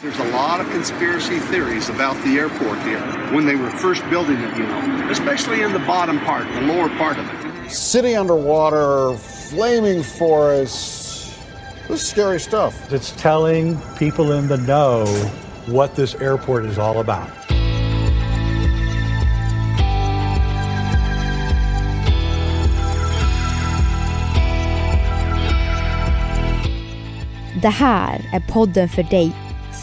There's a lot of conspiracy theories about the airport here when they were first building it, you know, especially in the bottom part, the lower part of it. City underwater, flaming forests. This is scary stuff. It's telling people in the know what this airport is all about. Det här är er podden för dig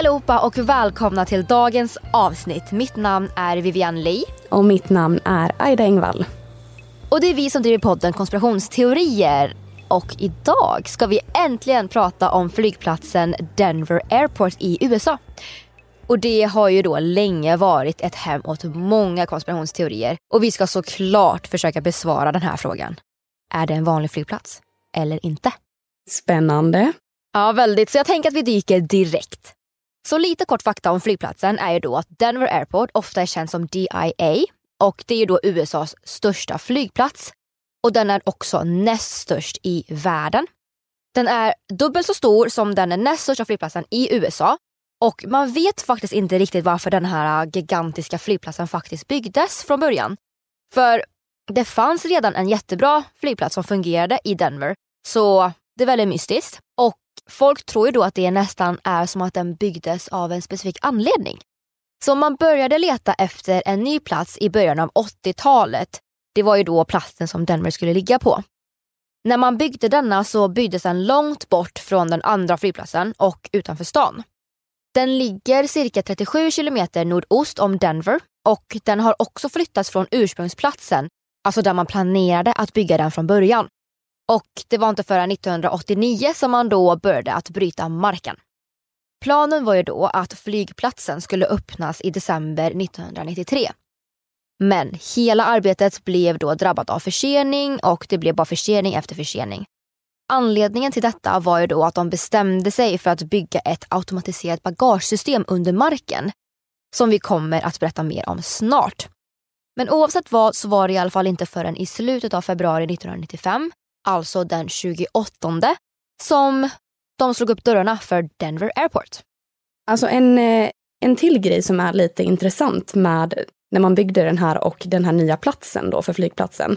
Allihopa och välkomna till dagens avsnitt. Mitt namn är Vivian Lee. Och mitt namn är Aida Engvall. Och det är vi som driver podden Konspirationsteorier. Och idag ska vi äntligen prata om flygplatsen Denver Airport i USA. Och det har ju då länge varit ett hem åt många konspirationsteorier. Och vi ska såklart försöka besvara den här frågan. Är det en vanlig flygplats? Eller inte? Spännande. Ja, väldigt. Så jag tänker att vi dyker direkt. Så lite kort fakta om flygplatsen är ju då att Denver Airport ofta är känd som DIA och det är ju då USAs största flygplats. Och den är också näst störst i världen. Den är dubbelt så stor som den näst största flygplatsen i USA och man vet faktiskt inte riktigt varför den här gigantiska flygplatsen faktiskt byggdes från början. För det fanns redan en jättebra flygplats som fungerade i Denver, så det är väldigt mystiskt. Och folk tror ju då att det nästan är som att den byggdes av en specifik anledning. Så man började leta efter en ny plats i början av 80-talet. Det var ju då platsen som Denver skulle ligga på. När man byggde denna så byggdes den långt bort från den andra flygplatsen och utanför stan. Den ligger cirka 37 kilometer nordost om Denver och den har också flyttats från ursprungsplatsen, alltså där man planerade att bygga den från början. Och det var inte förrän 1989 som man då började att bryta marken. Planen var ju då att flygplatsen skulle öppnas i december 1993. Men hela arbetet blev då drabbat av försening och det blev bara försening efter försening. Anledningen till detta var ju då att de bestämde sig för att bygga ett automatiserat bagagesystem under marken som vi kommer att berätta mer om snart. Men oavsett vad så var det i alla fall inte förrän i slutet av februari 1995 alltså den 28, som de slog upp dörrarna för Denver Airport. Alltså en, eh, en till grej som är lite intressant med när man byggde den här och den här nya platsen då för flygplatsen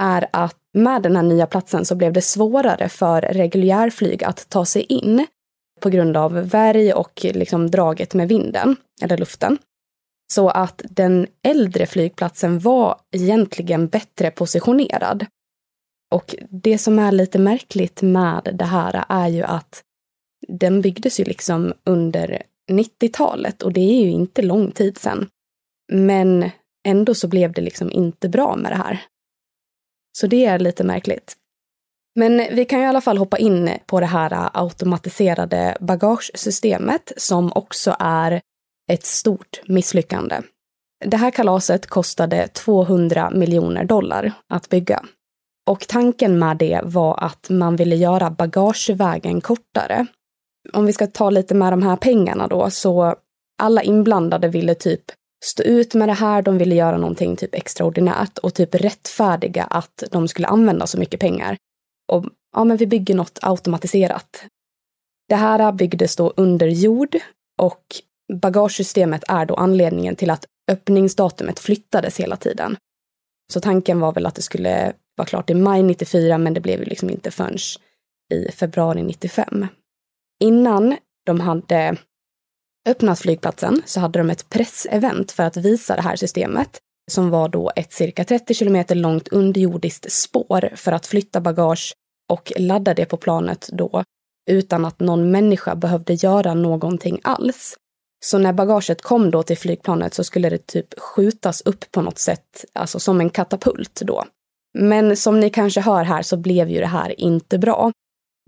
är att med den här nya platsen så blev det svårare för reguljärflyg att ta sig in på grund av berg och liksom draget med vinden, eller luften. Så att den äldre flygplatsen var egentligen bättre positionerad. Och det som är lite märkligt med det här är ju att den byggdes ju liksom under 90-talet och det är ju inte lång tid sedan. Men ändå så blev det liksom inte bra med det här. Så det är lite märkligt. Men vi kan ju i alla fall hoppa in på det här automatiserade bagagesystemet som också är ett stort misslyckande. Det här kalaset kostade 200 miljoner dollar att bygga. Och tanken med det var att man ville göra bagagevägen kortare. Om vi ska ta lite med de här pengarna då, så alla inblandade ville typ stå ut med det här, de ville göra någonting typ extraordinärt och typ rättfärdiga att de skulle använda så mycket pengar. Och ja, men vi bygger något automatiserat. Det här byggdes då under jord och bagagesystemet är då anledningen till att öppningsdatumet flyttades hela tiden. Så tanken var väl att det skulle var klart i maj 94, men det blev ju liksom inte förrän i februari 95. Innan de hade öppnat flygplatsen så hade de ett pressevent för att visa det här systemet som var då ett cirka 30 kilometer långt underjordiskt spår för att flytta bagage och ladda det på planet då utan att någon människa behövde göra någonting alls. Så när bagaget kom då till flygplanet så skulle det typ skjutas upp på något sätt, alltså som en katapult då. Men som ni kanske hör här så blev ju det här inte bra.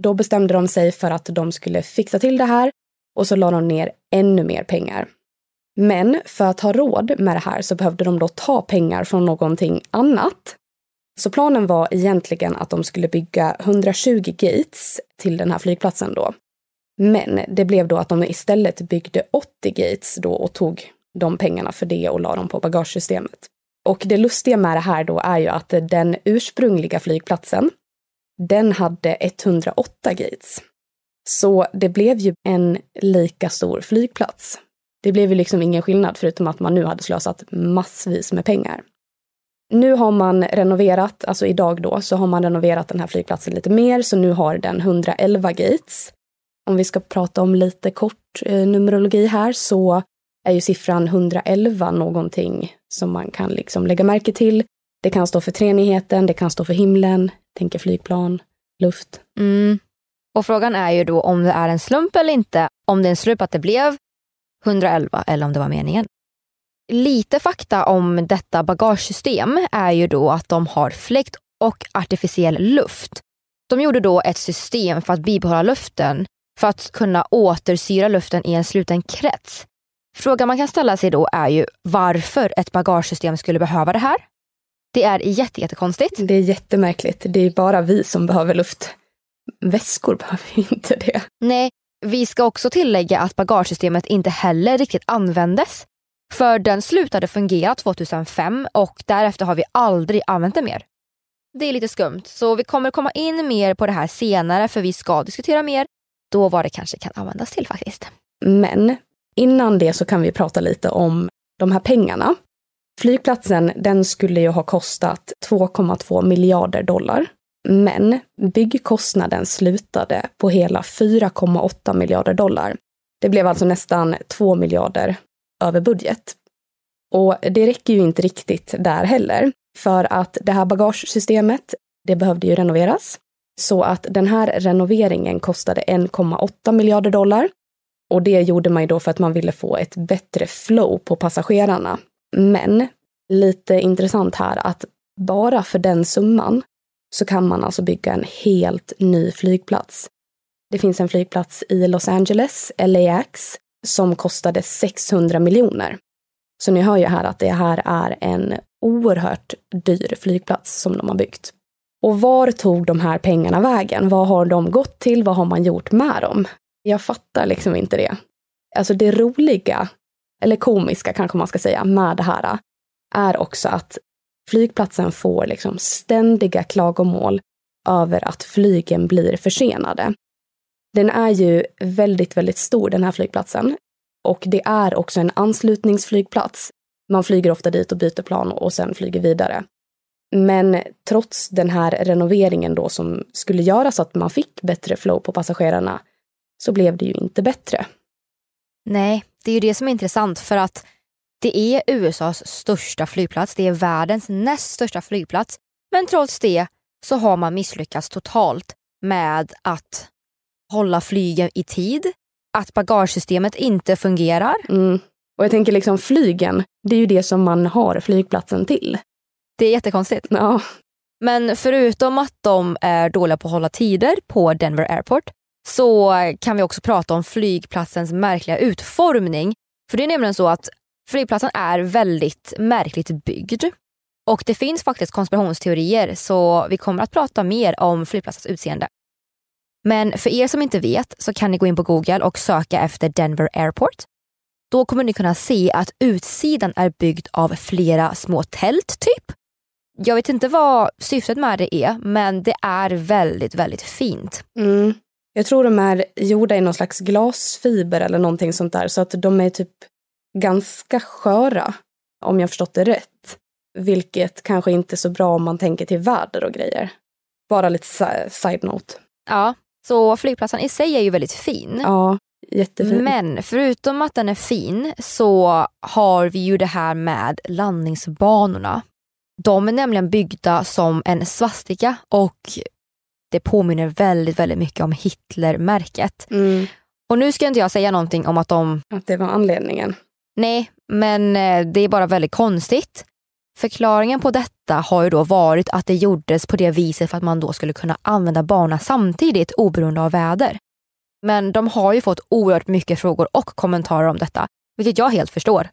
Då bestämde de sig för att de skulle fixa till det här och så la de ner ännu mer pengar. Men för att ha råd med det här så behövde de då ta pengar från någonting annat. Så planen var egentligen att de skulle bygga 120 gates till den här flygplatsen då. Men det blev då att de istället byggde 80 gates då och tog de pengarna för det och la dem på bagagesystemet. Och det lustiga med det här då är ju att den ursprungliga flygplatsen, den hade 108 gates. Så det blev ju en lika stor flygplats. Det blev ju liksom ingen skillnad förutom att man nu hade slösat massvis med pengar. Nu har man renoverat, alltså idag då, så har man renoverat den här flygplatsen lite mer, så nu har den 111 gates. Om vi ska prata om lite kort eh, numerologi här så är ju siffran 111 någonting som man kan liksom lägga märke till. Det kan stå för treenigheten, det kan stå för himlen, tänker flygplan, luft. Mm. Och frågan är ju då om det är en slump eller inte. Om det är en slump att det blev 111 eller om det var meningen. Lite fakta om detta bagagesystem är ju då att de har fläkt och artificiell luft. De gjorde då ett system för att bibehålla luften för att kunna återsyra luften i en sluten krets. Frågan man kan ställa sig då är ju varför ett bagagesystem skulle behöva det här. Det är jättekonstigt. Det är jättemärkligt. Det är bara vi som behöver luft. Väskor behöver inte det. Nej, vi ska också tillägga att bagagesystemet inte heller riktigt användes. För den slutade fungera 2005 och därefter har vi aldrig använt det mer. Det är lite skumt, så vi kommer komma in mer på det här senare för vi ska diskutera mer då vad det kanske kan användas till faktiskt. Men innan det så kan vi prata lite om de här pengarna. Flygplatsen, den skulle ju ha kostat 2,2 miljarder dollar. Men byggkostnaden slutade på hela 4,8 miljarder dollar. Det blev alltså nästan 2 miljarder över budget. Och det räcker ju inte riktigt där heller, för att det här bagagesystemet, det behövde ju renoveras. Så att den här renoveringen kostade 1,8 miljarder dollar. Och det gjorde man ju då för att man ville få ett bättre flow på passagerarna. Men lite intressant här att bara för den summan så kan man alltså bygga en helt ny flygplats. Det finns en flygplats i Los Angeles, LAX, som kostade 600 miljoner. Så ni hör ju här att det här är en oerhört dyr flygplats som de har byggt. Och var tog de här pengarna vägen? Vad har de gått till? Vad har man gjort med dem? Jag fattar liksom inte det. Alltså det roliga, eller komiska kanske man ska säga, med det här är också att flygplatsen får liksom ständiga klagomål över att flygen blir försenade. Den är ju väldigt, väldigt stor den här flygplatsen. Och det är också en anslutningsflygplats. Man flyger ofta dit och byter plan och sen flyger vidare. Men trots den här renoveringen då som skulle göra så att man fick bättre flow på passagerarna så blev det ju inte bättre. Nej, det är ju det som är intressant för att det är USAs största flygplats. Det är världens näst största flygplats. Men trots det så har man misslyckats totalt med att hålla flygen i tid. att bagagesystemet inte fungerar. Mm. Och jag tänker liksom flygen, det är ju det som man har flygplatsen till. Det är jättekonstigt. Ja. Men förutom att de är dåliga på att hålla tider på Denver Airport så kan vi också prata om flygplatsens märkliga utformning. För det är nämligen så att flygplatsen är väldigt märkligt byggd. Och det finns faktiskt konspirationsteorier så vi kommer att prata mer om flygplatsens utseende. Men för er som inte vet så kan ni gå in på Google och söka efter Denver Airport. Då kommer ni kunna se att utsidan är byggd av flera små tält typ. Jag vet inte vad syftet med det är men det är väldigt, väldigt fint. Mm. Jag tror de är gjorda i någon slags glasfiber eller någonting sånt där så att de är typ ganska sköra om jag förstått det rätt. Vilket kanske inte är så bra om man tänker till väder och grejer. Bara lite side-note. Ja, så flygplatsen i sig är ju väldigt fin. Ja, jättefin. Men förutom att den är fin så har vi ju det här med landningsbanorna. De är nämligen byggda som en svastika och det påminner väldigt, väldigt mycket om Hitlermärket. Mm. Och nu ska inte jag säga någonting om att de... Att det var anledningen. Nej, men eh, det är bara väldigt konstigt. Förklaringen på detta har ju då varit att det gjordes på det viset för att man då skulle kunna använda banorna samtidigt oberoende av väder. Men de har ju fått oerhört mycket frågor och kommentarer om detta, vilket jag helt förstår.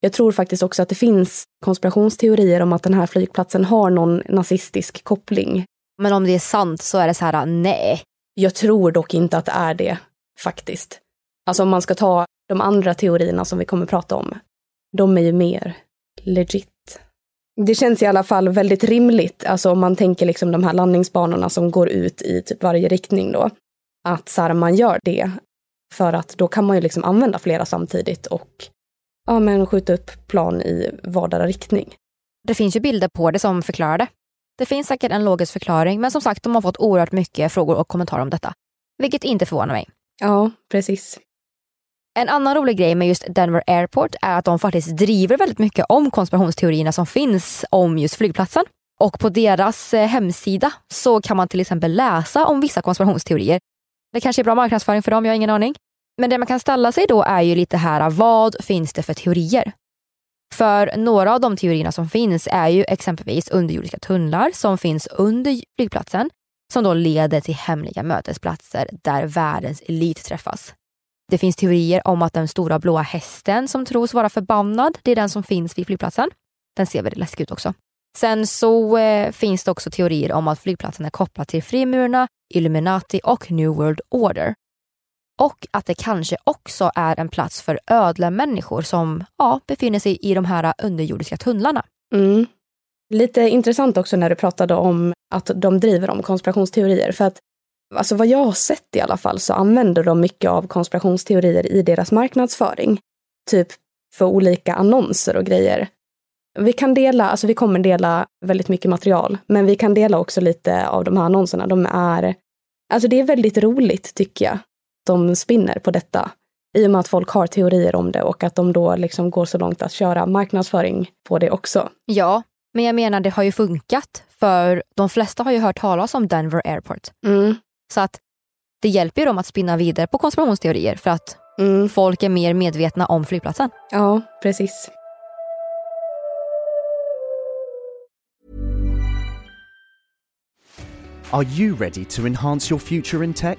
Jag tror faktiskt också att det finns konspirationsteorier om att den här flygplatsen har någon nazistisk koppling. Men om det är sant så är det så här, nej. Jag tror dock inte att det är det, faktiskt. Alltså om man ska ta de andra teorierna som vi kommer prata om, de är ju mer legit. Det känns i alla fall väldigt rimligt, alltså om man tänker liksom de här landningsbanorna som går ut i typ varje riktning då. Att så här, man gör det för att då kan man ju liksom använda flera samtidigt och ja, men skjuta upp plan i vardera riktning. Det finns ju bilder på det som förklarar det. Det finns säkert en logisk förklaring, men som sagt, de har fått oerhört mycket frågor och kommentarer om detta. Vilket inte förvånar mig. Ja, precis. En annan rolig grej med just Denver Airport är att de faktiskt driver väldigt mycket om konspirationsteorierna som finns om just flygplatsen. Och på deras eh, hemsida så kan man till exempel läsa om vissa konspirationsteorier. Det kanske är bra marknadsföring för dem, jag har ingen aning. Men det man kan ställa sig då är ju lite här, vad finns det för teorier? För några av de teorierna som finns är ju exempelvis underjordiska tunnlar som finns under flygplatsen som då leder till hemliga mötesplatser där världens elit träffas. Det finns teorier om att den stora blåa hästen som tros vara förbannad, det är den som finns vid flygplatsen. Den ser väldigt läskig ut också. Sen så eh, finns det också teorier om att flygplatsen är kopplad till Frimurarna, Illuminati och New World Order. Och att det kanske också är en plats för ödla människor som ja, befinner sig i de här underjordiska tunnlarna. Mm. Lite intressant också när du pratade om att de driver om konspirationsteorier. För att alltså vad jag har sett i alla fall så använder de mycket av konspirationsteorier i deras marknadsföring. Typ för olika annonser och grejer. Vi kan dela, alltså vi kommer dela väldigt mycket material, men vi kan dela också lite av de här annonserna. De är, alltså det är väldigt roligt tycker jag de spinner på detta. I och med att folk har teorier om det och att de då liksom går så långt att köra marknadsföring på det också. Ja, men jag menar det har ju funkat för de flesta har ju hört talas om Denver Airport. Mm. Så att det hjälper ju dem att spinna vidare på konspirationsteorier för att mm. folk är mer medvetna om flygplatsen. Ja, precis. Are you ready to enhance your future in tech?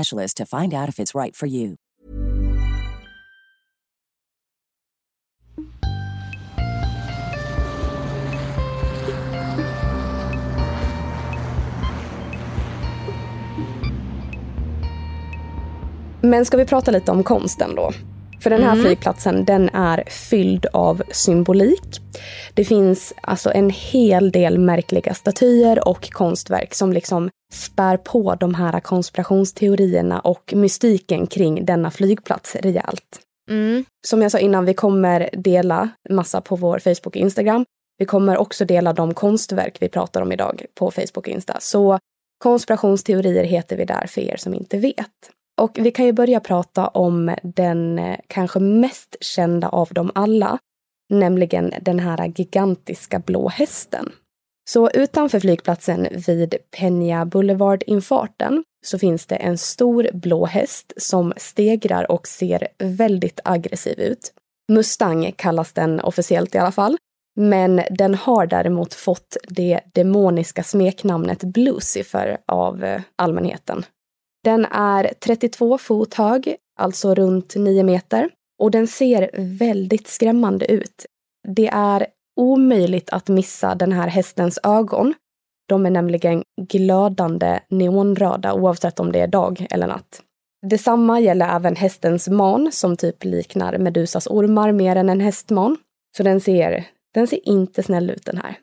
specialist to find out if it's right for you. Men ska vi prata lite om konsten då? För den här Mm. flygplatsen den är fylld av symbolik. Det finns alltså en hel del märkliga statyer och konstverk som liksom spär på de här konspirationsteorierna och mystiken kring denna flygplats rejält. Mm. Som jag sa innan, vi kommer dela massa på vår Facebook och Instagram. Vi kommer också dela de konstverk vi pratar om idag på Facebook och Insta. Så konspirationsteorier heter vi där för er som inte vet. Och vi kan ju börja prata om den eh, kanske mest kända av dem alla, nämligen den här gigantiska blå hästen. Så utanför flygplatsen vid Peña Boulevard-infarten så finns det en stor blå häst som stegrar och ser väldigt aggressiv ut. Mustang kallas den officiellt i alla fall. Men den har däremot fått det demoniska smeknamnet Blucifer av eh, allmänheten. Den är 32 fot hög, alltså runt 9 meter, och den ser väldigt skrämmande ut. Det är omöjligt att missa den här hästens ögon. De är nämligen glödande neonröda oavsett om det är dag eller natt. Detsamma gäller även hästens man som typ liknar Medusas ormar mer än en hästman. Så den ser, den ser inte snäll ut den här.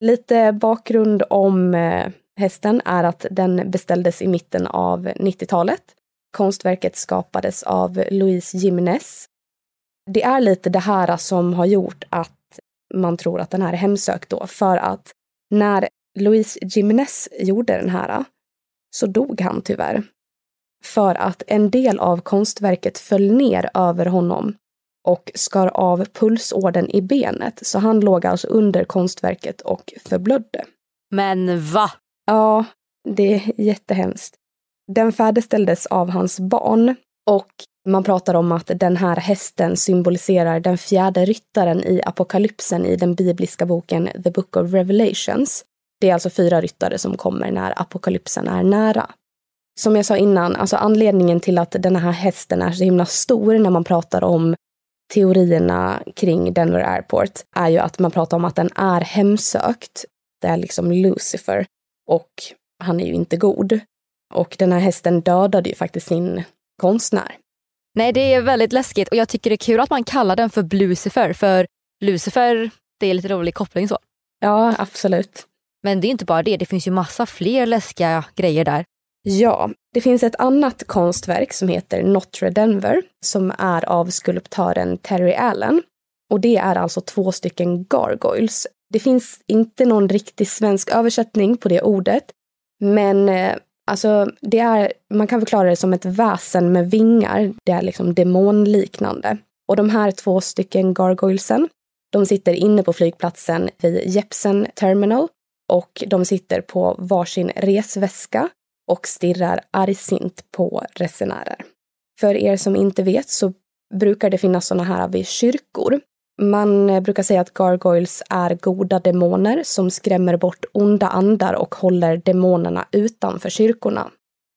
Lite bakgrund om eh, hästen är att den beställdes i mitten av 90-talet. Konstverket skapades av Louise Jimenez. Det är lite det här som har gjort att man tror att den här är hemsökt då, för att när Louise Jimenez gjorde den här så dog han tyvärr. För att en del av konstverket föll ner över honom och skar av pulsådern i benet, så han låg alltså under konstverket och förblödde. Men va? Ja, det är jättehemskt. Den färdigställdes av hans barn och man pratar om att den här hästen symboliserar den fjärde ryttaren i apokalypsen i den bibliska boken The Book of Revelations. Det är alltså fyra ryttare som kommer när apokalypsen är nära. Som jag sa innan, alltså anledningen till att den här hästen är så himla stor när man pratar om teorierna kring Denver Airport är ju att man pratar om att den är hemsökt. Det är liksom Lucifer och han är ju inte god. Och den här hästen dödade ju faktiskt sin konstnär. Nej, det är väldigt läskigt och jag tycker det är kul att man kallar den för Blucifer, för Lucifer, det är lite rolig koppling så. Ja, absolut. Men det är inte bara det, det finns ju massa fler läskiga grejer där. Ja, det finns ett annat konstverk som heter Notre Denver som är av skulptören Terry Allen. Och det är alltså två stycken gargoyles. Det finns inte någon riktig svensk översättning på det ordet, men eh, alltså det är, man kan förklara det som ett väsen med vingar. Det är liksom demonliknande. Och de här två stycken gargoylesen, de sitter inne på flygplatsen vid Jepsen Terminal och de sitter på varsin resväska och stirrar argsint på resenärer. För er som inte vet så brukar det finnas sådana här vid kyrkor. Man eh, brukar säga att gargoyles är goda demoner som skrämmer bort onda andar och håller demonerna utanför kyrkorna.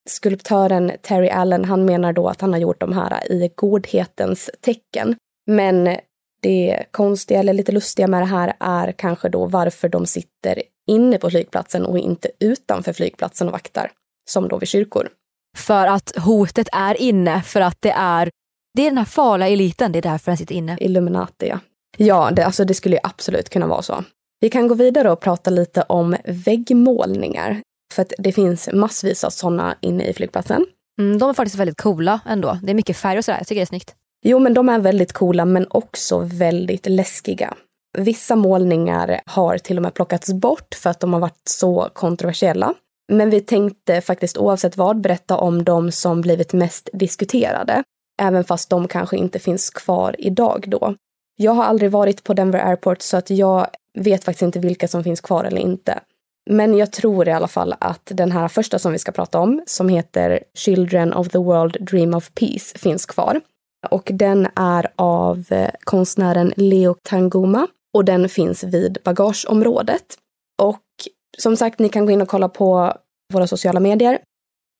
Skulptören Terry Allen, han menar då att han har gjort de här i godhetens tecken. Men det konstiga eller lite lustiga med det här är kanske då varför de sitter inne på flygplatsen och inte utanför flygplatsen och vaktar, som då vid kyrkor. För att hotet är inne, för att det är, det är den här farliga eliten, det är därför den sitter inne. Illuminati, ja. Ja, det, alltså det skulle ju absolut kunna vara så. Vi kan gå vidare och prata lite om väggmålningar. För att det finns massvis av sådana inne i flygplatsen. Mm, de är faktiskt väldigt coola ändå. Det är mycket färg och sådär, jag tycker det är snyggt. Jo, men de är väldigt coola men också väldigt läskiga. Vissa målningar har till och med plockats bort för att de har varit så kontroversiella. Men vi tänkte faktiskt oavsett vad berätta om de som blivit mest diskuterade, även fast de kanske inte finns kvar idag då. Jag har aldrig varit på Denver Airport så att jag vet faktiskt inte vilka som finns kvar eller inte. Men jag tror i alla fall att den här första som vi ska prata om, som heter Children of the World Dream of Peace, finns kvar. Och den är av eh, konstnären Leo Tanguma och den finns vid bagageområdet. Och som sagt, ni kan gå in och kolla på våra sociala medier.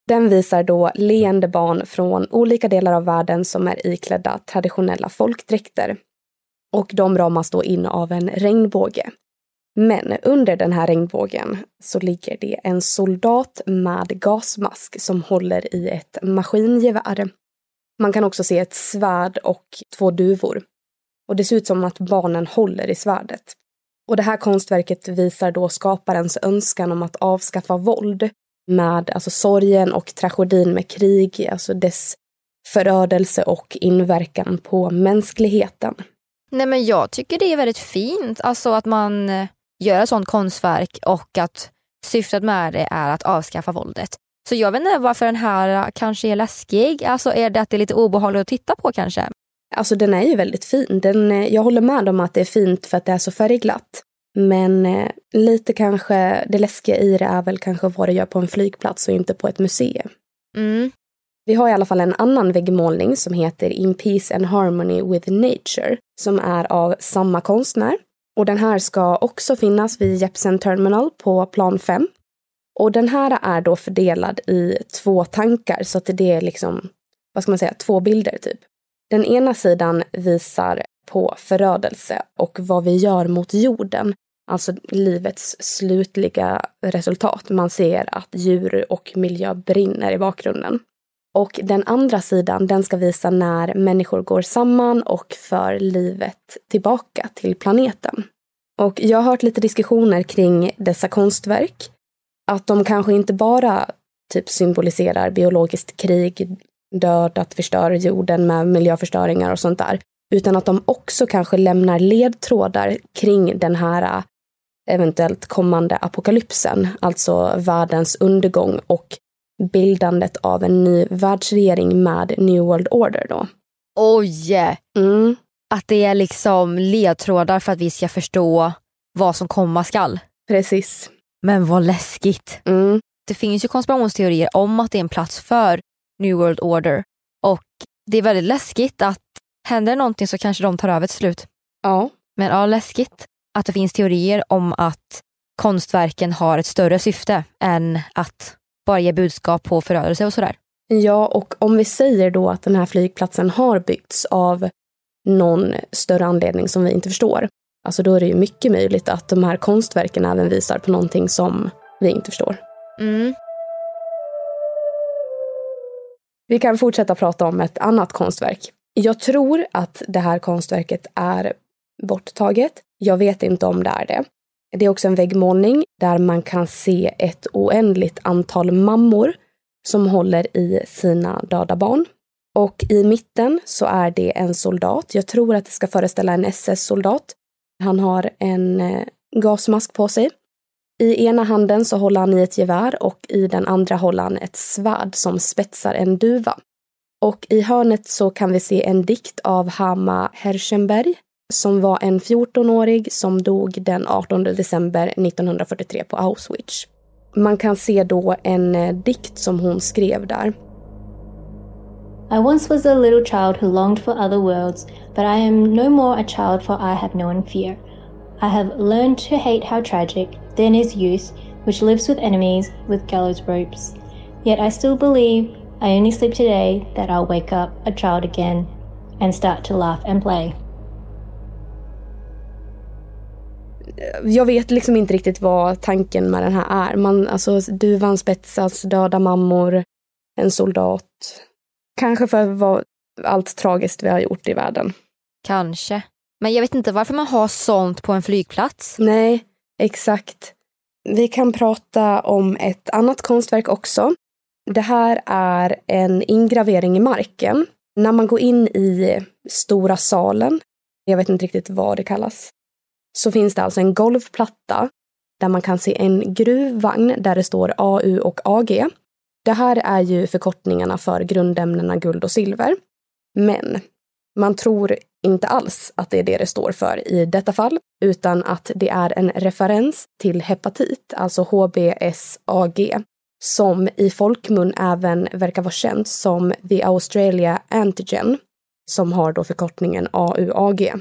Den visar då leende barn från olika delar av världen som är iklädda traditionella folkdräkter. Och de ramas då in av en regnbåge. Men under den här regnbågen så ligger det en soldat med gasmask som håller i ett maskingevär. Man kan också se ett svärd och två duvor. Och det ser ut som att barnen håller i svärdet. Och det här konstverket visar då skaparens önskan om att avskaffa våld med alltså sorgen och tragedin med krig, alltså dess förödelse och inverkan på mänskligheten. Nej men jag tycker det är väldigt fint, alltså att man eh, gör ett sånt konstverk och att syftet med det är att avskaffa våldet. Så jag vet inte varför den här kanske är läskig. Alltså är det att det är lite obehagligt att titta på kanske? Alltså den är ju väldigt fin. Den, eh, jag håller med om att det är fint för att det är så färgglatt. Men eh, lite kanske, det läskiga i det är väl kanske vad det gör på en flygplats och inte på ett museum. Mm. Vi har i alla fall en annan väggmålning som heter In Peace and Harmony with Nature som är av samma konstnär. Och den här ska också finnas vid Jepsen Terminal på plan 5. Och den här är då fördelad i två tankar så att det är liksom, vad ska man säga, två bilder typ. Den ena sidan visar på förödelse och vad vi gör mot jorden, alltså livets slutliga resultat. Man ser att djur och miljö brinner i bakgrunden. Och den andra sidan, den ska visa när människor går samman och för livet tillbaka till planeten. Och jag har hört lite diskussioner kring dessa konstverk. Att de kanske inte bara typ symboliserar biologiskt krig, död, att förstöra jorden med miljöförstöringar och sånt där. Utan att de också kanske lämnar ledtrådar kring den här eventuellt kommande apokalypsen, alltså världens undergång och bildandet av en ny världsregering med New World Order då. Oj! Mm. Att det är liksom ledtrådar för att vi ska förstå vad som komma skall. Precis. Men vad läskigt. Mm. Det finns ju konspirationsteorier om att det är en plats för New World Order och det är väldigt läskigt att händer någonting så kanske de tar över till slut. Ja. Men ja, läskigt att det finns teorier om att konstverken har ett större syfte än att bara ge budskap på förödelse och sådär. Ja, och om vi säger då att den här flygplatsen har byggts av någon större anledning som vi inte förstår, alltså då är det ju mycket möjligt att de här konstverken även visar på någonting som vi inte förstår. Mm. Vi kan fortsätta prata om ett annat konstverk. Jag tror att det här konstverket är borttaget. Jag vet inte om det är det. Det är också en väggmålning där man kan se ett oändligt antal mammor som håller i sina döda barn. Och i mitten så är det en soldat. Jag tror att det ska föreställa en SS-soldat. Han har en eh, gasmask på sig. I ena handen så håller han i ett gevär och i den andra håller han ett svärd som spetsar en duva. Och i hörnet så kan vi se en dikt av Hama Herschenberg som var en 14-årig som dog den 18 december 1943 på Auschwitz. Man kan se då en eh, dikt som hon skrev där. I once was a little child who longed for other worlds, but I am no more a child for I have known fear. I have learned to hate how tragic then is youth, which lives with enemies with gallows ropes. Yet I still believe I only sleep today that I'll wake up a child again and start to laugh and play. Jag vet liksom inte riktigt vad tanken med den här är. Man, alltså, duvan spetsas, döda mammor, en soldat. Kanske för vad allt tragiskt vi har gjort i världen. Kanske. Men jag vet inte varför man har sånt på en flygplats. Nej, exakt. Vi kan prata om ett annat konstverk också. Det här är en ingravering i marken. När man går in i stora salen, jag vet inte riktigt vad det kallas, så finns det alltså en golvplatta där man kan se en gruvvagn där det står AU och AG. Det här är ju förkortningarna för grundämnena guld och silver. Men man tror inte alls att det är det det står för i detta fall, utan att det är en referens till hepatit, alltså HBsAg, som i folkmun även verkar vara känt som the Australia Antigen, som har då förkortningen AUAG.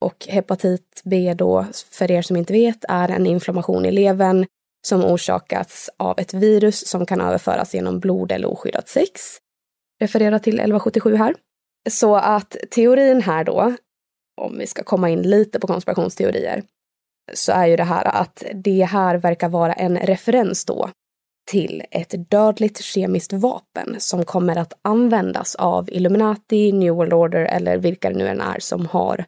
Och hepatit B då, för er som inte vet, är en inflammation i levern som orsakats av ett virus som kan överföras genom blod eller oskyddat sex. Referera till 1177 här. Så att teorin här då, om vi ska komma in lite på konspirationsteorier, så är ju det här att det här verkar vara en referens då till ett dödligt kemiskt vapen som kommer att användas av Illuminati, New World Order eller vilka det nu än är som har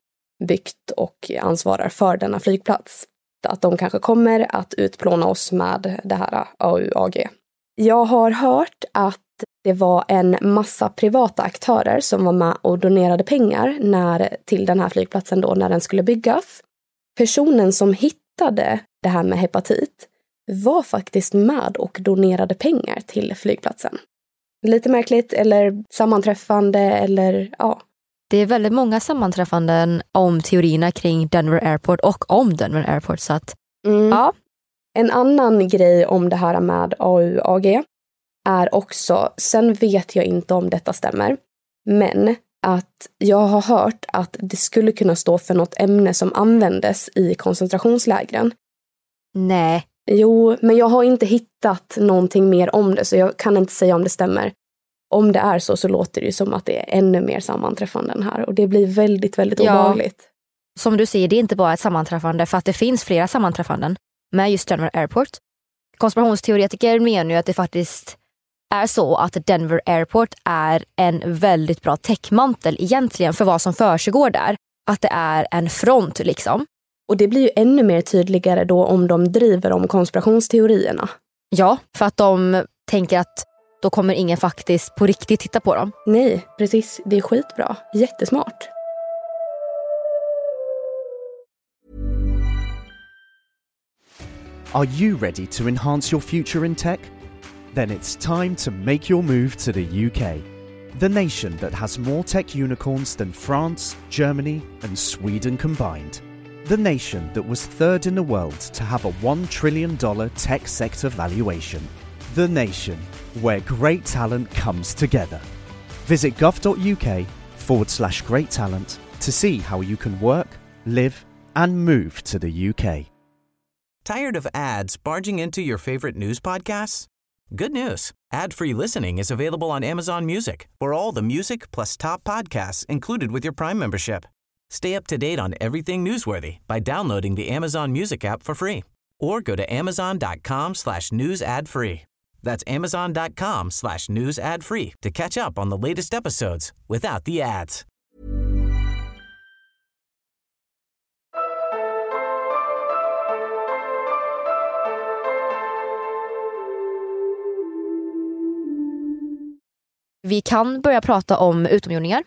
byggt och ansvarar för denna flygplats. Att de kanske kommer att utplåna oss med det här AUAG. Jag har hört att det var en massa privata aktörer som var med och donerade pengar när, till den här flygplatsen då när den skulle byggas. Personen som hittade det här med hepatit var faktiskt med och donerade pengar till flygplatsen. Lite märkligt eller sammanträffande eller ja. Det är väldigt många sammanträffanden om teorierna kring Denver Airport och om Denver Airport. Så att, mm. ja. En annan grej om det här med AUAG är också, sen vet jag inte om detta stämmer, men att jag har hört att det skulle kunna stå för något ämne som användes i koncentrationslägren. Nej. Jo, men jag har inte hittat någonting mer om det, så jag kan inte säga om det stämmer. Om det är så, så låter det ju som att det är ännu mer sammanträffanden här och det blir väldigt, väldigt ja. obehagligt. Som du säger, det är inte bara ett sammanträffande för att det finns flera sammanträffanden med just Denver Airport. Konspirationsteoretiker menar ju att det faktiskt är så att Denver Airport är en väldigt bra täckmantel egentligen för vad som försiggår där. Att det är en front liksom. Och det blir ju ännu mer tydligare då om de driver om konspirationsteorierna. Ja, för att de tänker att då kommer ingen faktiskt på riktigt titta på dem. Nej, precis. Det är skitbra. Jättesmart. Are you ready to enhance your future in tech? Then it's time to make your move to the UK, the nation that has more tech unicorns than France, Germany, and Sweden combined. The nation that was third in the world to have a $1 trillion tech sector valuation. The nation where great talent comes together. Visit gov.uk forward slash great talent to see how you can work, live, and move to the UK. Tired of ads barging into your favorite news podcasts? Good news. Ad-free listening is available on Amazon Music for all the music plus top podcasts included with your Prime membership. Stay up to date on everything newsworthy by downloading the Amazon Music app for free or go to amazon.com slash news ad free. That's amazon.com slash news ad free to catch up on the latest episodes without the ads. Vi kan börja prata om utomjordingar.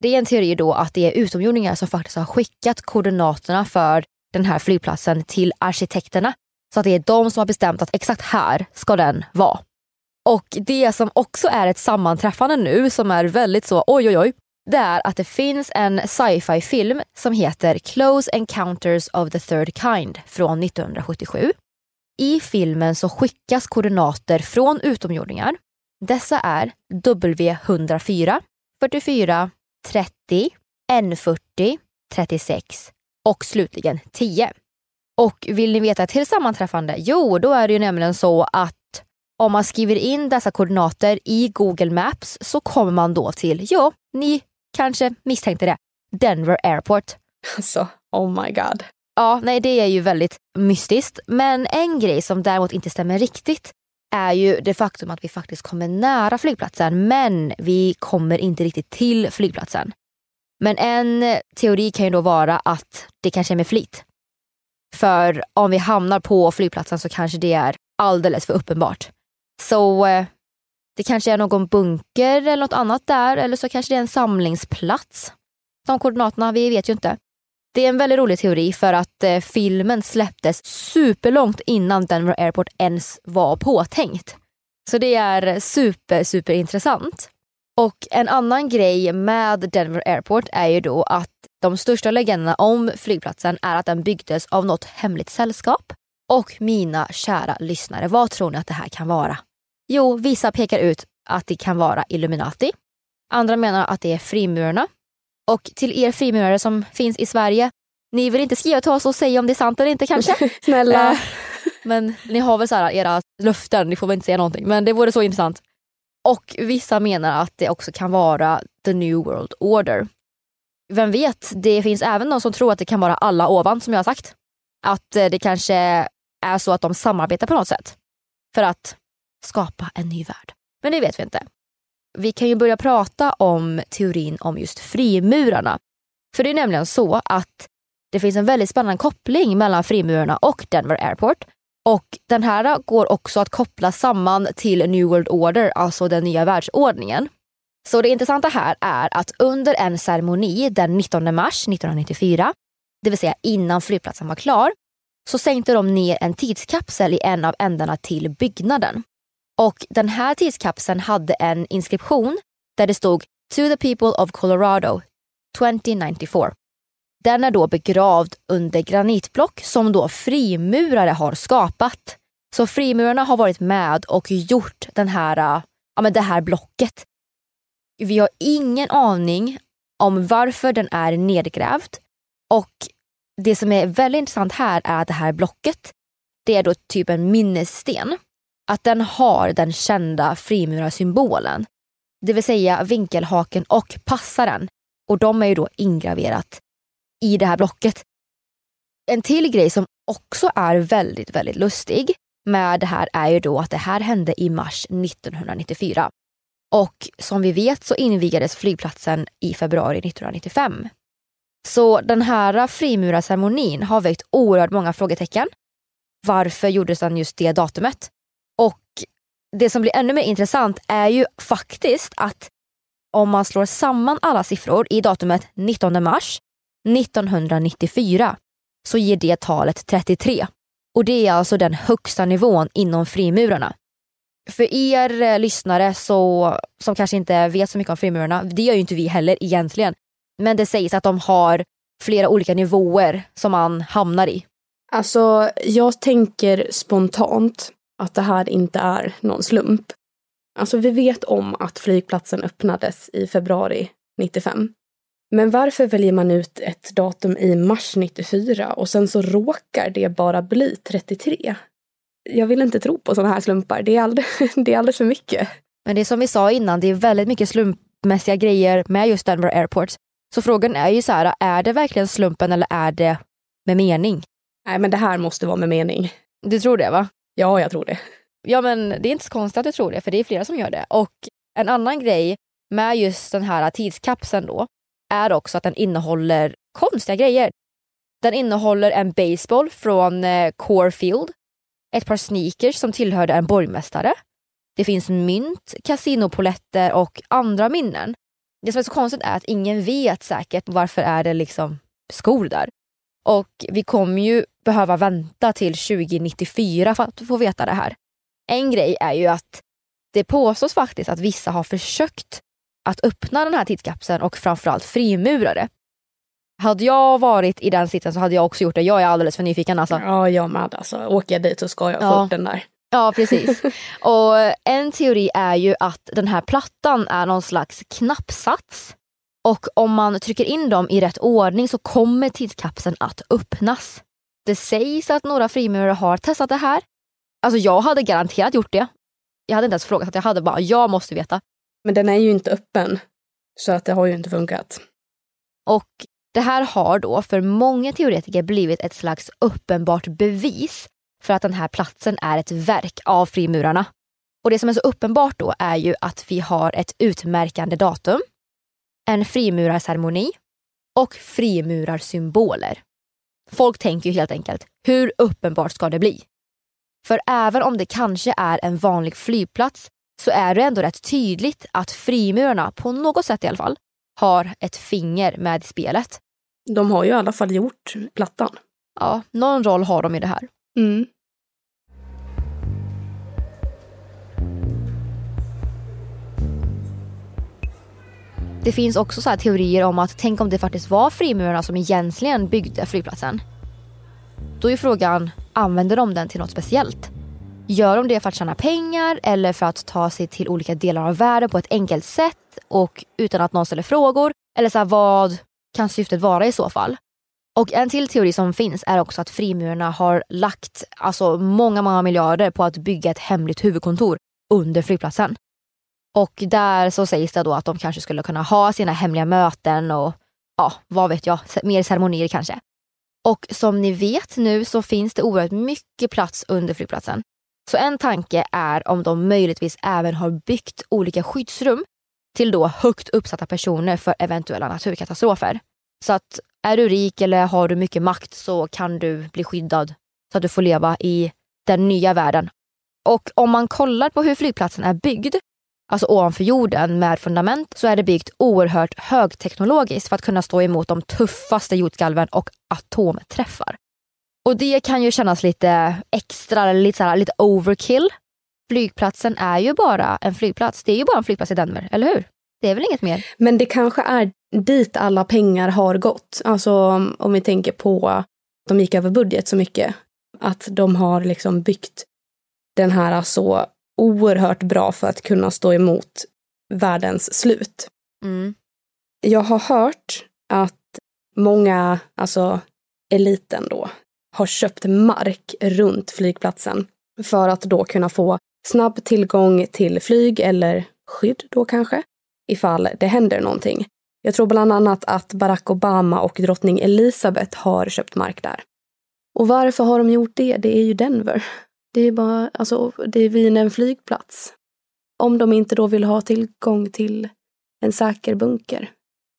Det är en teori då att det är utomjordingar som faktiskt har skickat koordinaterna för den här flygplatsen till arkitekterna. Så att det är de som har bestämt att exakt här ska den vara. Och det som också är ett sammanträffande nu som är väldigt så oj oj oj. Det är att det finns en sci-fi film som heter Close Encounters of the Third Kind från 1977. I filmen så skickas koordinater från utomjordingar. Dessa är W104, 44, 30, N40, 36 och slutligen 10. Och vill ni veta ett till sammanträffande? Jo, då är det ju nämligen så att om man skriver in dessa koordinater i Google Maps så kommer man då till, ja, ni kanske misstänkte det, Denver Airport. Alltså, oh my god. Ja, nej det är ju väldigt mystiskt. Men en grej som däremot inte stämmer riktigt är ju det faktum att vi faktiskt kommer nära flygplatsen men vi kommer inte riktigt till flygplatsen. Men en teori kan ju då vara att det kanske är med flit. För om vi hamnar på flygplatsen så kanske det är alldeles för uppenbart. Så eh, det kanske är någon bunker eller något annat där eller så kanske det är en samlingsplats. De koordinaterna, vi vet ju inte. Det är en väldigt rolig teori för att eh, filmen släpptes superlångt innan Denver Airport ens var påtänkt. Så det är super, super intressant. Och en annan grej med Denver Airport är ju då att de största legenderna om flygplatsen är att den byggdes av något hemligt sällskap. Och mina kära lyssnare, vad tror ni att det här kan vara? Jo, vissa pekar ut att det kan vara Illuminati. Andra menar att det är frimurarna. Och till er frimurare som finns i Sverige, ni vill inte skriva till oss och säga om det är sant eller inte kanske? Snälla. Eh, men ni har väl så här era löften, ni får väl inte säga någonting. Men det vore så intressant. Och vissa menar att det också kan vara the new world order. Vem vet, det finns även de som tror att det kan vara alla ovan som jag har sagt. Att eh, det kanske är så att de samarbetar på något sätt. För att skapa en ny värld. Men det vet vi inte. Vi kan ju börja prata om teorin om just frimurarna. För det är nämligen så att det finns en väldigt spännande koppling mellan frimurarna och Denver Airport. Och den här går också att koppla samman till New World Order, alltså den nya världsordningen. Så det intressanta här är att under en ceremoni den 19 mars 1994, det vill säga innan flygplatsen var klar, så sänkte de ner en tidskapsel i en av ändarna till byggnaden. Och den här tidskapseln hade en inskription där det stod To the people of Colorado 2094. Den är då begravd under granitblock som då frimurare har skapat. Så frimurarna har varit med och gjort den här, ja, men det här blocket. Vi har ingen aning om varför den är nedgrävd och det som är väldigt intressant här är att det här blocket, det är då typ en minnessten. Att den har den kända frimurarsymbolen. Det vill säga vinkelhaken och passaren. Och de är ju då ingraverat i det här blocket. En till grej som också är väldigt, väldigt lustig med det här är ju då att det här hände i mars 1994. Och som vi vet så invigades flygplatsen i februari 1995. Så den här frimurarceremonin har väckt oerhört många frågetecken. Varför gjordes den just det datumet? Och det som blir ännu mer intressant är ju faktiskt att om man slår samman alla siffror i datumet 19 mars 1994 så ger det talet 33. Och det är alltså den högsta nivån inom frimurarna. För er eh, lyssnare så, som kanske inte vet så mycket om frimurarna, det gör ju inte vi heller egentligen. Men det sägs att de har flera olika nivåer som man hamnar i. Alltså, jag tänker spontant att det här inte är någon slump. Alltså, vi vet om att flygplatsen öppnades i februari 95. Men varför väljer man ut ett datum i mars 94 och sen så råkar det bara bli 33? Jag vill inte tro på sådana här slumpar. Det är, alldeles, det är alldeles för mycket. Men det är som vi sa innan, det är väldigt mycket slumpmässiga grejer med just Denver Airport. Så frågan är ju så här, är det verkligen slumpen eller är det med mening? Nej, men det här måste vara med mening. Du tror det va? Ja, jag tror det. Ja, men det är inte så konstigt att du tror det, för det är flera som gör det. Och en annan grej med just den här tidskapseln då, är också att den innehåller konstiga grejer. Den innehåller en baseball från eh, Corefield, ett par sneakers som tillhörde en borgmästare. Det finns mynt, kasinopoletter och andra minnen. Det som är så konstigt är att ingen vet säkert varför är det liksom skor där. Och vi kommer ju behöva vänta till 2094 för att få veta det här. En grej är ju att det påstås faktiskt att vissa har försökt att öppna den här tidskapseln och framförallt frimurare. Hade jag varit i den sitsen så hade jag också gjort det. Jag är alldeles för nyfiken alltså. Ja, jag med. Alltså, åker jag dit så ska jag få Ja. upp den där. Ja, precis. Och en teori är ju att den här plattan är någon slags knappsats. Och om man trycker in dem i rätt ordning så kommer tidskapseln att öppnas. Det sägs att några frimurare har testat det här. Alltså jag hade garanterat gjort det. Jag hade inte ens frågat, jag hade bara, jag måste veta. Men den är ju inte öppen. Så att det har ju inte funkat. Och det här har då för många teoretiker blivit ett slags uppenbart bevis för att den här platsen är ett verk av frimurarna. Och det som är så uppenbart då är ju att vi har ett utmärkande datum, en frimurarceremoni och frimurarsymboler. Folk tänker ju helt enkelt, hur uppenbart ska det bli? För även om det kanske är en vanlig flygplats så är det ändå rätt tydligt att frimurarna, på något sätt i alla fall, har ett finger med i spelet. De har ju i alla fall gjort plattan. Ja, någon roll har de i det här. Mm. Det finns också så teorier om att tänk om det faktiskt var frimurarna som egentligen byggde flygplatsen. Då är frågan, använder de den till något speciellt? Gör de det för att tjäna pengar eller för att ta sig till olika delar av världen på ett enkelt sätt och utan att någon ställer frågor? Eller så här, vad kan syftet vara i så fall? Och en till teori som finns är också att frimurarna har lagt alltså, många, många miljarder på att bygga ett hemligt huvudkontor under flygplatsen. Och där så sägs det då att de kanske skulle kunna ha sina hemliga möten och ja, vad vet jag, mer ceremonier kanske. Och som ni vet nu så finns det oerhört mycket plats under flygplatsen. Så en tanke är om de möjligtvis även har byggt olika skyddsrum till då högt uppsatta personer för eventuella naturkatastrofer. Så att är du rik eller har du mycket makt så kan du bli skyddad så att du får leva i den nya världen. Och om man kollar på hur flygplatsen är byggd, alltså ovanför jorden med fundament, så är det byggt oerhört högteknologiskt för att kunna stå emot de tuffaste jordskalven och atomträffar. Och det kan ju kännas lite extra, eller lite, så här, lite overkill. Flygplatsen är ju bara en flygplats. Det är ju bara en flygplats i Denver, eller hur? Det är väl inget mer? Men det kanske är dit alla pengar har gått. Alltså om vi tänker på att de gick över budget så mycket. Att de har liksom byggt den här så oerhört bra för att kunna stå emot världens slut. Mm. Jag har hört att många, alltså eliten då, har köpt mark runt flygplatsen för att då kunna få snabb tillgång till flyg eller skydd då kanske, ifall det händer någonting. Jag tror bland annat att Barack Obama och drottning Elizabeth har köpt mark där. Och varför har de gjort det? Det är ju Denver. Det är bara, alltså, det är vid en flygplats. Om de inte då vill ha tillgång till en säker bunker.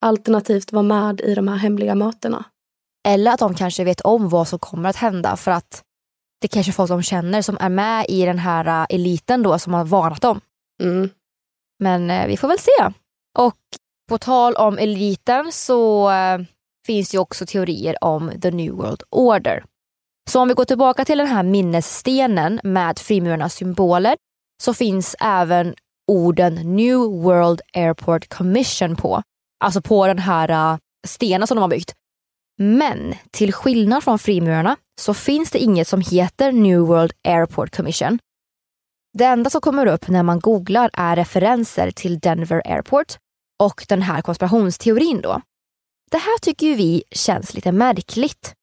Alternativt vara med i de här hemliga mötena. Eller att de kanske vet om vad som kommer att hända för att det kanske folk de känner som är med i den här äh, eliten då som har varnat dem. Mm. Men eh, vi får väl se. Och på tal om eliten så eh, finns ju också teorier om the new world order. Så om vi går tillbaka till den här minnesstenen med frimurarnas symboler så finns även orden New World Airport Commission på. Alltså på den här stenen som de har byggt. Men till skillnad från frimurarna så finns det inget som heter New World Airport Commission. Det enda som kommer upp när man googlar är referenser till Denver Airport och den här konspirationsteorin då. Det här tycker ju vi känns lite märkligt.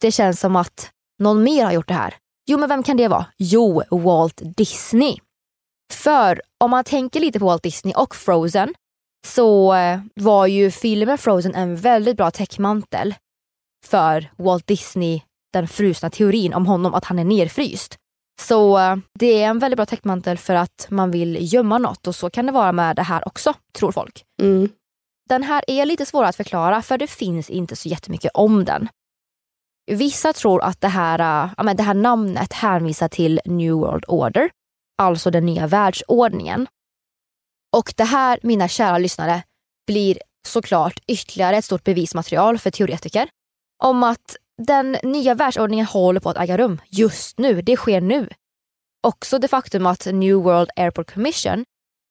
Det känns som att någon mer har gjort det här. Jo, men vem kan det vara? Jo, Walt Disney. För om man tänker lite på Walt Disney och Frozen så eh, var ju filmen Frozen en väldigt bra täckmantel för Walt Disney, den frusna teorin om honom, att han är nerfryst. Så eh, det är en väldigt bra täckmantel för att man vill gömma något och så kan det vara med det här också, tror folk. Mm. Den här är lite svår att förklara för det finns inte så jättemycket om den. Vissa tror att det här, äh, det här namnet hänvisar till New World Order, alltså den nya världsordningen. Och det här, mina kära lyssnare, blir såklart ytterligare ett stort bevismaterial för teoretiker om att den nya världsordningen håller på att äga rum just nu. Det sker nu. Också det faktum att New World Airport Commission,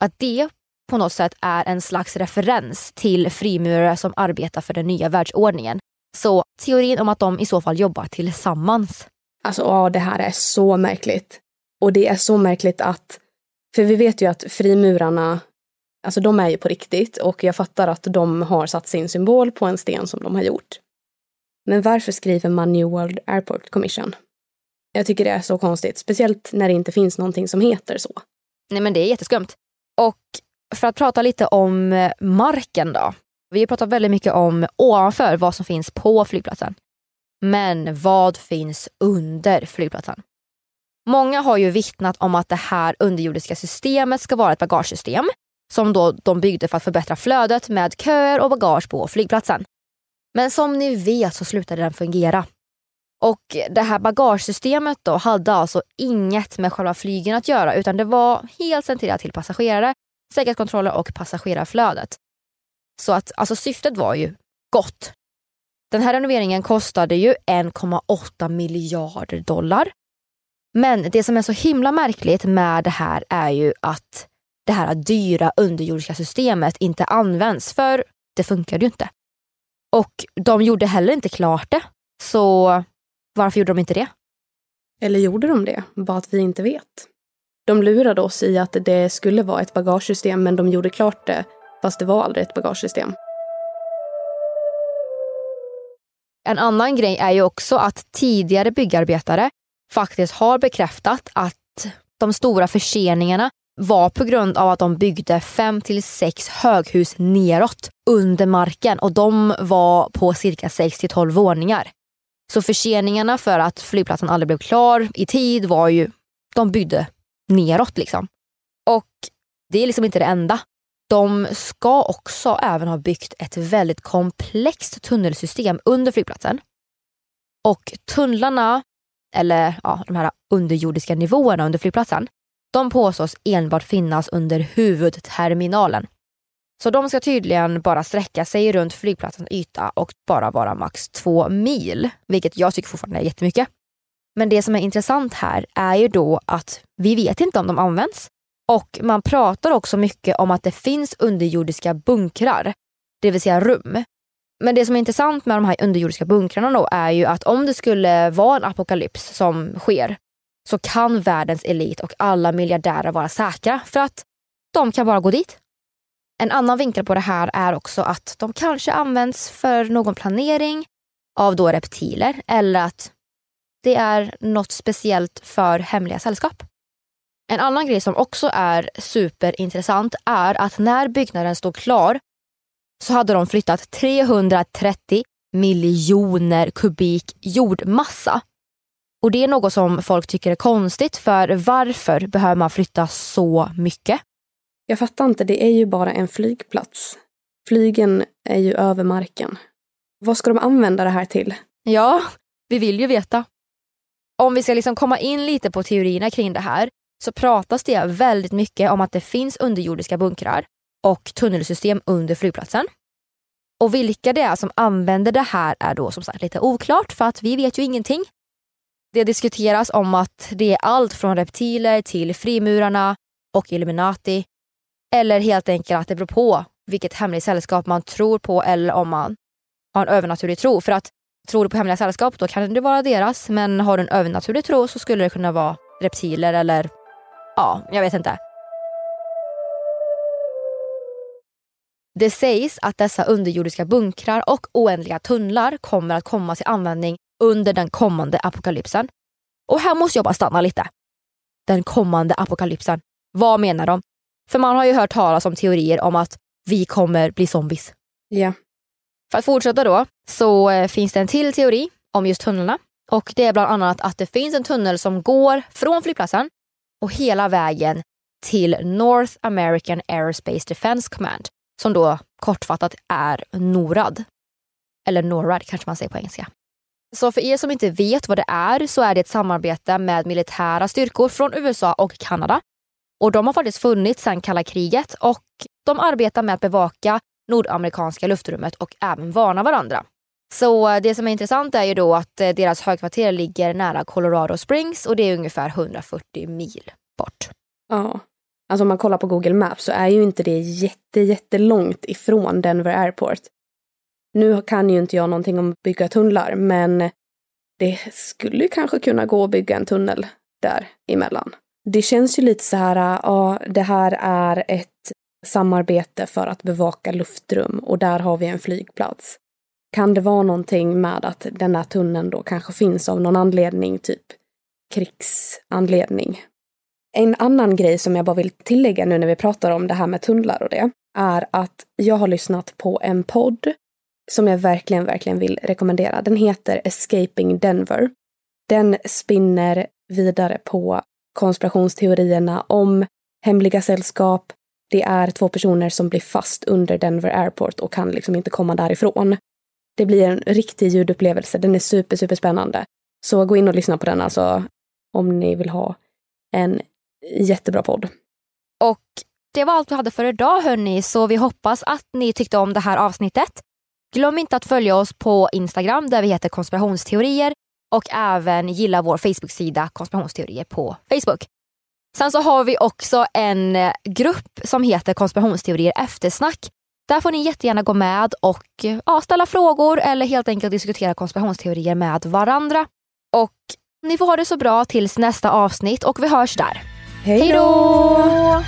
att det på något sätt är en slags referens till frimurare som arbetar för den nya världsordningen. Så teorin om att de i så fall jobbar tillsammans. Alltså ja, det här är så märkligt. Och det är så märkligt att, för vi vet ju att frimurarna, alltså de är ju på riktigt och jag fattar att de har satt sin symbol på en sten som de har gjort. Men varför skriver man New World Airport Commission? Jag tycker det är så konstigt, speciellt när det inte finns någonting som heter så. Nej men det är jätteskumt. Och för att prata lite om eh, marken då. Vi har pratat väldigt mycket om ovanför vad som finns på flygplatsen. Men vad finns under flygplatsen? Många har ju vittnat om att det här underjordiska systemet ska vara ett bagagesystem som då de byggde för att förbättra flödet med köer och bagage på flygplatsen. Men som ni vet så slutade den fungera. Och det här bagagesystemet då hade alltså inget med själva flygen att göra utan det var helt centrerat till passagerare, säkerhetskontroller och passagerarflödet. Så att alltså syftet var ju gott. Den här renoveringen kostade ju 1,8 miljarder dollar. Men det som är så himla märkligt med det här är ju att det här dyra underjordiska systemet inte används för det funkade ju inte. Och de gjorde heller inte klart det. Så varför gjorde de inte det? Eller gjorde de det? Bara att vi inte vet. De lurade oss i att det skulle vara ett bagagesystem men de gjorde klart det fast det var aldrig ett bagagesystem. En annan grej är ju också att tidigare byggarbetare faktiskt har bekräftat att de stora förseningarna var på grund av att de byggde fem till sex höghus neråt under marken och de var på cirka 6 till 12 våningar. Så förseningarna för att flygplatsen aldrig blev klar i tid var ju, de byggde neråt liksom. Och det är liksom inte det enda. De ska också även ha byggt ett väldigt komplext tunnelsystem under flygplatsen. Och tunnlarna, eller ja, de här underjordiska nivåerna under flygplatsen, de påstås enbart finnas under huvudterminalen. Så de ska tydligen bara sträcka sig runt flygplatsens yta och bara vara max två mil, vilket jag tycker fortfarande är jättemycket. Men det som är intressant här är ju då att vi vet inte om de används. Och man pratar också mycket om att det finns underjordiska bunkrar, det vill säga rum. Men det som är intressant med de här underjordiska bunkrarna då är ju att om det skulle vara en apokalyps som sker så kan världens elit och alla miljardärer vara säkra för att de kan bara gå dit. En annan vinkel på det här är också att de kanske används för någon planering av då reptiler eller att det är något speciellt för hemliga sällskap. En annan grej som också är superintressant är att när byggnaden stod klar så hade de flyttat 330 miljoner kubik jordmassa. Och det är något som folk tycker är konstigt för varför behöver man flytta så mycket? Jag fattar inte, det är ju bara en flygplats. Flygen är ju över marken. Vad ska de använda det här till? Ja, vi vill ju veta. Om vi ska liksom komma in lite på teorierna kring det här så pratas det väldigt mycket om att det finns underjordiska bunkrar och tunnelsystem under flygplatsen. Och vilka det är som använder det här är då som sagt lite oklart för att vi vet ju ingenting. Det diskuteras om att det är allt från reptiler till frimurarna och Illuminati. Eller helt enkelt att det beror på vilket hemligt sällskap man tror på eller om man har en övernaturlig tro. För att tror du på hemliga sällskap då kan det vara deras men har du en övernaturlig tro så skulle det kunna vara reptiler eller ja, jag vet inte. Det sägs att dessa underjordiska bunkrar och oändliga tunnlar kommer att komma till användning under den kommande apokalypsen. Och här måste jag bara stanna lite. Den kommande apokalypsen. Vad menar de? För man har ju hört talas om teorier om att vi kommer bli zombies. Ja. För att fortsätta då så eh, finns det en till teori om just tunnlarna. Och det är bland annat att det finns en tunnel som går från flygplatsen och hela vägen till North American Aerospace Defense Command som då kortfattat är NORAD. Eller NORAD kanske man säger på engelska. Så för er som inte vet vad det är så är det ett samarbete med militära styrkor från USA och Kanada. Och de har faktiskt funnits sedan kalla kriget och de arbetar med att bevaka nordamerikanska luftrummet och även varna varandra. Så eh, det som är intressant är ju då att eh, deras högkvarter ligger nära Colorado Springs och det är ungefär 140 mil bort. Ja. Alltså om man kollar på Google Maps så är ju inte det jätte, jättelångt ifrån Denver Airport. Nu kan ju inte jag någonting om att bygga tunnlar, men det skulle kanske kunna gå att bygga en tunnel där emellan. Det känns ju lite så här, äh, ja, det här är ett samarbete för att bevaka luftrum och där har vi en flygplats. Kan det vara någonting med att den här tunneln då kanske finns av någon anledning, typ krigsanledning? En annan grej som jag bara vill tillägga nu när vi pratar om det här med tunnlar och det, är att jag har lyssnat på en podd som jag verkligen, verkligen vill rekommendera. Den heter Escaping Denver. Den spinner vidare på konspirationsteorierna om hemliga sällskap. Det är två personer som blir fast under Denver Airport och kan liksom inte komma därifrån. Det blir en riktig ljudupplevelse. Den är super, super spännande. Så gå in och lyssna på den alltså om ni vill ha en jättebra podd. Och det var allt vi hade för idag hörni, så vi hoppas att ni tyckte om det här avsnittet. Glöm inte att följa oss på Instagram där vi heter konspirationsteorier och även gilla vår Facebook-sida konspirationsteorier på Facebook. Sen så har vi också en eh, grupp som heter konspirationsteorier eftersnack. Där får ni jättegärna gå med och ja, ställa frågor eller helt enkelt diskutera konspirationsteorier med varandra. Och ni får ha det så bra tills nästa avsnitt och vi hörs där. Hej då!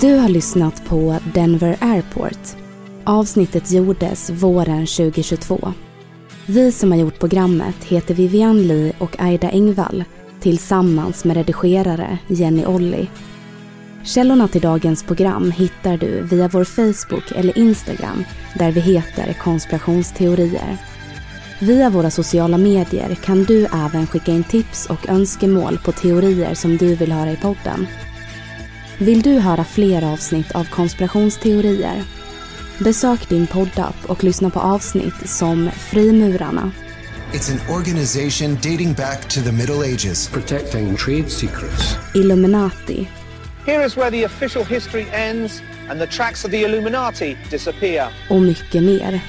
Du har lyssnat på Denver Airport. Avsnittet gjordes våren 2022. Vi som har gjort programmet heter Vivian Lee och Aida Engvall tillsammans med redigerare Jenny Olli. Källorna till dagens program hittar du via vår Facebook eller Instagram där vi heter konspirationsteorier. Via våra sociala medier kan du även skicka in tips och önskemål på teorier som du vill höra i podden. Vill du höra fler avsnitt av konspirationsteorier? Besök din poddapp och lyssna på avsnitt som Frimurarna, It's an organization dating back to the Middle Ages. Protecting trade secrets. Illuminati Here is where the official history ends and the tracks of the Illuminati disappear. och mycket mer.